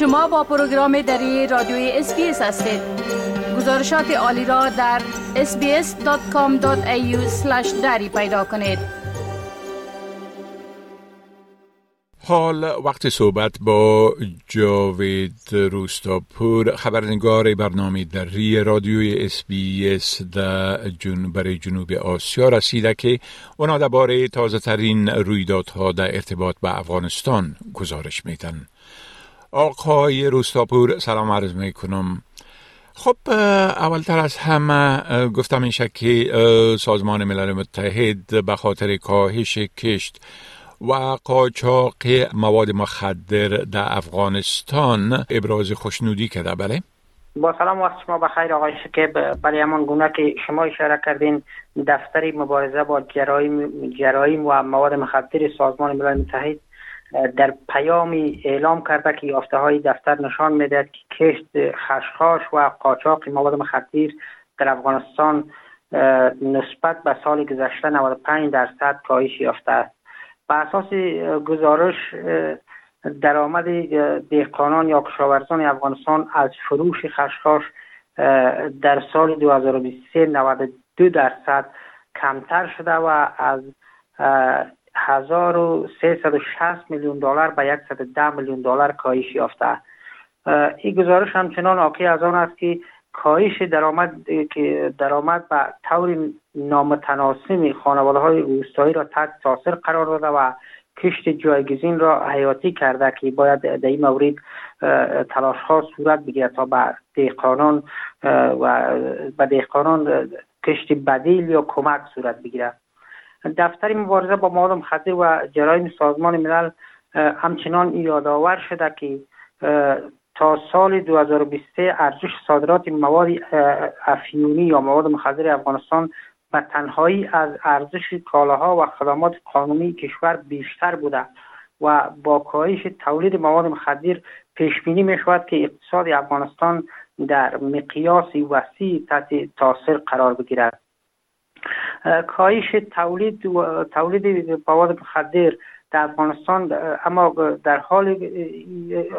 شما با پروگرام دری رادیوی SBS هستید گزارشات عالی را در sbs.com.au دری پیدا کنید حال وقت صحبت با جاوید روستاپور خبرنگار برنامه دری رادیوی SBS در جن برای جنوب آسیا رسیده که اونا درباره تازه ترین رویدادها در ارتباط به افغانستان گزارش میدن. آقای روستاپور سلام عرض می کنم خب اولتر از همه گفتم این که سازمان ملل متحد به خاطر کاهش کشت و قاچاق مواد مخدر در افغانستان ابراز خوشنودی کرده بله؟ با سلام وقت شما بخیر آقای شکیب برای همان گونه که شما اشاره کردین دفتر مبارزه با جرایم, جرایم و مواد مخدر سازمان ملل متحد در پیامی اعلام کرده که یافته های دفتر نشان می‌دهد که کشت خشخاش و قاچاق مواد مخدر در افغانستان نسبت به سال گذشته 95 درصد کاهش یافته است. به اساس گزارش درآمد دهقانان یا کشاورزان افغانستان از فروش خشخاش در سال 2023 92 درصد کمتر شده و از 1360 میلیون دلار به 110 میلیون دلار کاهش یافته. این گزارش همچنان حاکی از آن است که کاهش درآمد که درآمد به طور نامتناسب خانواده های روستایی را تحت تاثیر قرار داده و کشت جایگزین را حیاتی کرده که باید در این مورد تلاش ها صورت بگیرد تا به دهقانان و به دهقانان کشت بدیل یا کمک صورت بگیرد. دفتر مبارزه با مواد مخدر و جرایم سازمان ملل همچنان یادآور شده که تا سال 2023 ارزش صادرات مواد افیونی یا مواد مخدر افغانستان به تنهایی از ارزش کالاها و خدمات قانونی کشور بیشتر بوده و با کاهش تولید مواد مخدر پیش بینی می شود که اقتصاد افغانستان در مقیاس وسیع تحت تاثیر قرار بگیرد. کاهش تولید تولید مواد مخدر در افغانستان اما در حال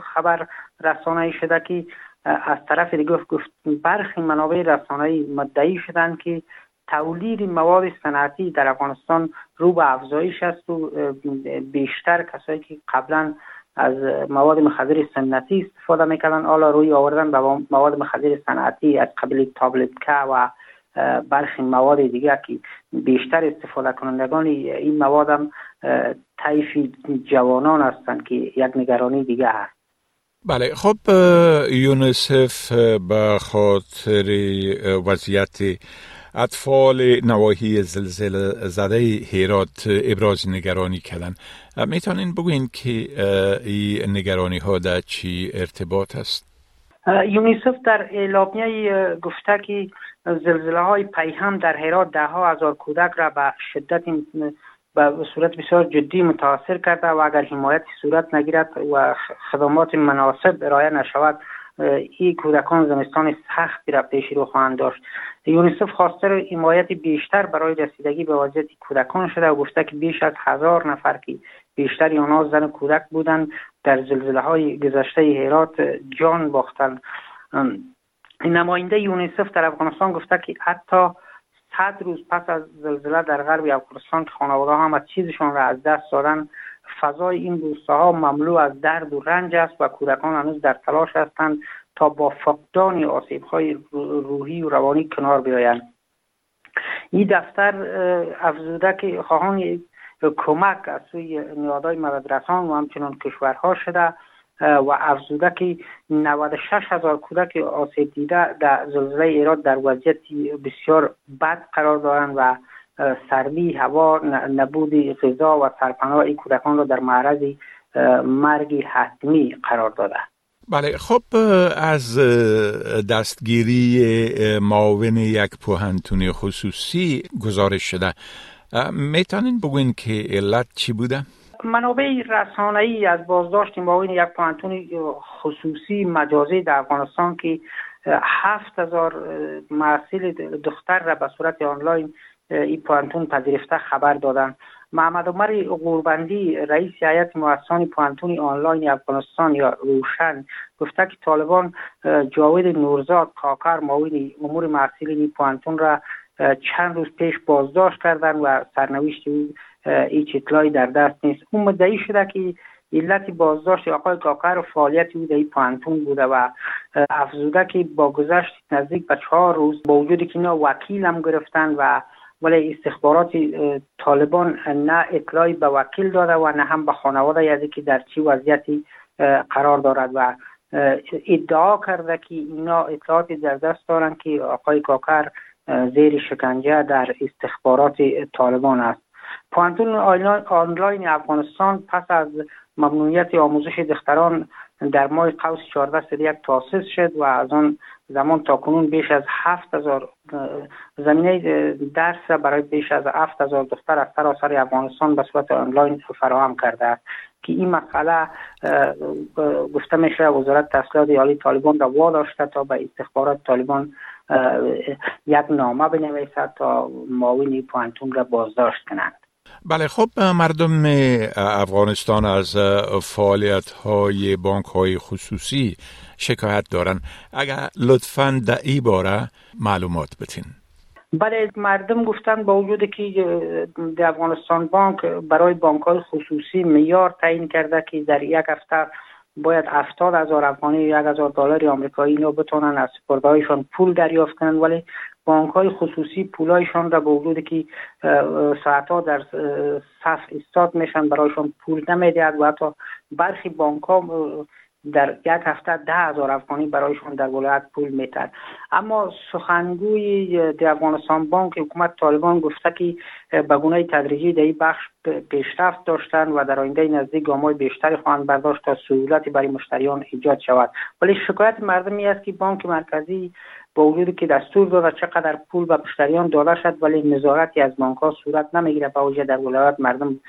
خبر رسانه شده که از طرف دیگه گفت برخی منابع رسانه مدعی شدند که تولید مواد صنعتی در افغانستان رو به افزایش است و بیشتر کسایی که قبلا از مواد مخدر سنتی استفاده می‌کردن حالا روی آوردن به مواد مخدر صنعتی از قبل تابلت و برخی مواد دیگه که بیشتر استفاده کنندگان این مواد هم طیف جوانان هستند که یک نگرانی دیگه هست بله خب یونسف به خاطر وضعیت اطفال نواحی زلزله زده هیرات ابراز نگرانی کردن می‌تونین بگوین که این نگرانی ها در چی ارتباط است؟ یونیسف در اعلامیه گفته که زلزله های پیهم در هرات ده ها هزار کودک را به شدت به صورت بسیار جدی متاثر کرده و اگر حمایت صورت نگیرد و خدمات مناسب ارائه نشود این کودکان زمستان سختی را پیش رو خواهند داشت. یونیسف خواستار حمایت بیشتر برای رسیدگی به وضعیت کودکان شده و گفته که بیش از هزار نفر که بیشتر آنها زن کودک بودند در زلزله های گذشته هرات جان باختند. نماینده یونیسف در افغانستان گفته که حتی صد روز پس از زلزله در غرب افغانستان که خانواده هم از چیزشان را از دست دادن فضای این روستاها مملو از درد و رنج است و کودکان هنوز در تلاش هستند تا با فقدان آسیب های روحی و روانی کنار بیایند. این دفتر افزوده که خواهان کمک از سوی نیادهای مددرسان و همچنان کشورها شده. و افزوده که 96 هزار کودک آسیب دیده در زلزله ایران در وضعیت بسیار بد قرار دارند و سردی هوا نبود غذا و سرپناه این کودکان را در معرض مرگ حتمی قرار داده بله خب از دستگیری معاون یک پوهنتون خصوصی گزارش شده می‌تونین بگوین که علت چی بوده؟ منابع ای از بازداشت معاون یک پوهنتون خصوصی مجازی در افغانستان که هفت هزار محصول دختر را به صورت آنلاین این پوانتون پذیرفته خبر دادن. محمد عمر قوربندی رئیس هیئت مؤسسان پوانتون آنلاین افغانستان یا روشن گفته که طالبان جاوید نورزاد کاکر معاون امور محصولین پوانتون را چند روز پیش بازداشت کردن و سرنوشت هیچ اطلاعی در دست نیست. اون مدعی شده که علت بازداشت آقای کاکر و فعالیت او در پانتون بوده و افزوده که با گذشت نزدیک به چهار روز با وجود که اینا وکیل هم گرفتن و ولی استخبارات طالبان نه اطلاعی به وکیل داده و نه هم به خانواده یادی که در چی وضعیتی قرار دارد و ادعا کرده که اینا اطلاعاتی در دست دارند که آقای کاکر زیر شکنجه در استخبارات طالبان است. پوانتون آنلاین افغانستان پس از ممنوعیت آموزش دختران در ماه قوس 14 یک تاسیس شد و از آن زمان تا کنون بیش از هفت هزار زمینه درس برای بیش از هفت هزار دختر از سراسر افغانستان به صورت آنلاین فراهم کرده است. که این مسئله گفته میشه وزارت تحصیلات عالی طالبان را واداشته تا به استخبارات طالبان یک نامه بنویسد تا معاون پوانتون را بازداشت کنند بله خب مردم افغانستان از فعالیت های بانک های خصوصی شکایت دارن. اگر لطفا در ای باره معلومات بتین. بله مردم گفتن با وجود که در افغانستان بانک برای بانک های خصوصی میار تعیین کرده که در یک هفته باید هفتاد هزار افغانی یک هزار دلار آمریکایی اینا بتونن از سپردهایشان پول دریافت کنن ولی بانک های خصوصی پولایشان را به وجود که ساعتها در صف استاد میشن برایشان پول نمی‌دهد و حتی برخی بانک ها در یک هفته ده هزار افغانی برایشان در ولایت پول میتر اما سخنگوی در افغانستان بانک حکومت طالبان گفته که به گونه تدریجی در این بخش پیشرفت داشتن و در آینده نزدیک گامای بیشتری خواهند برداشت تا سهولتی برای مشتریان ایجاد شود. ولی شکایت مردمی است که بانک مرکزی با وجود که دستور داده چقدر پول به مشتریان داده شد ولی نظارتی از بانک ها صورت نمی‌گیره. با وجود در ولایت مردم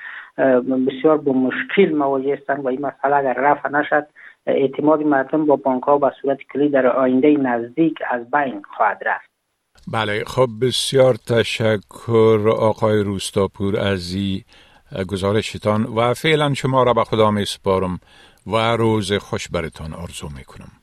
بسیار با مشکل مواجه هستند و این مسئله اگر رفع نشد. اعتماد مردم با بانک ها به صورت کلی در آینده نزدیک از بین خواهد رفت. بله خب بسیار تشکر آقای روستاپور از گزارشتان و فعلا شما را به خدا می سپارم و روز خوش برتان آرزو می کنم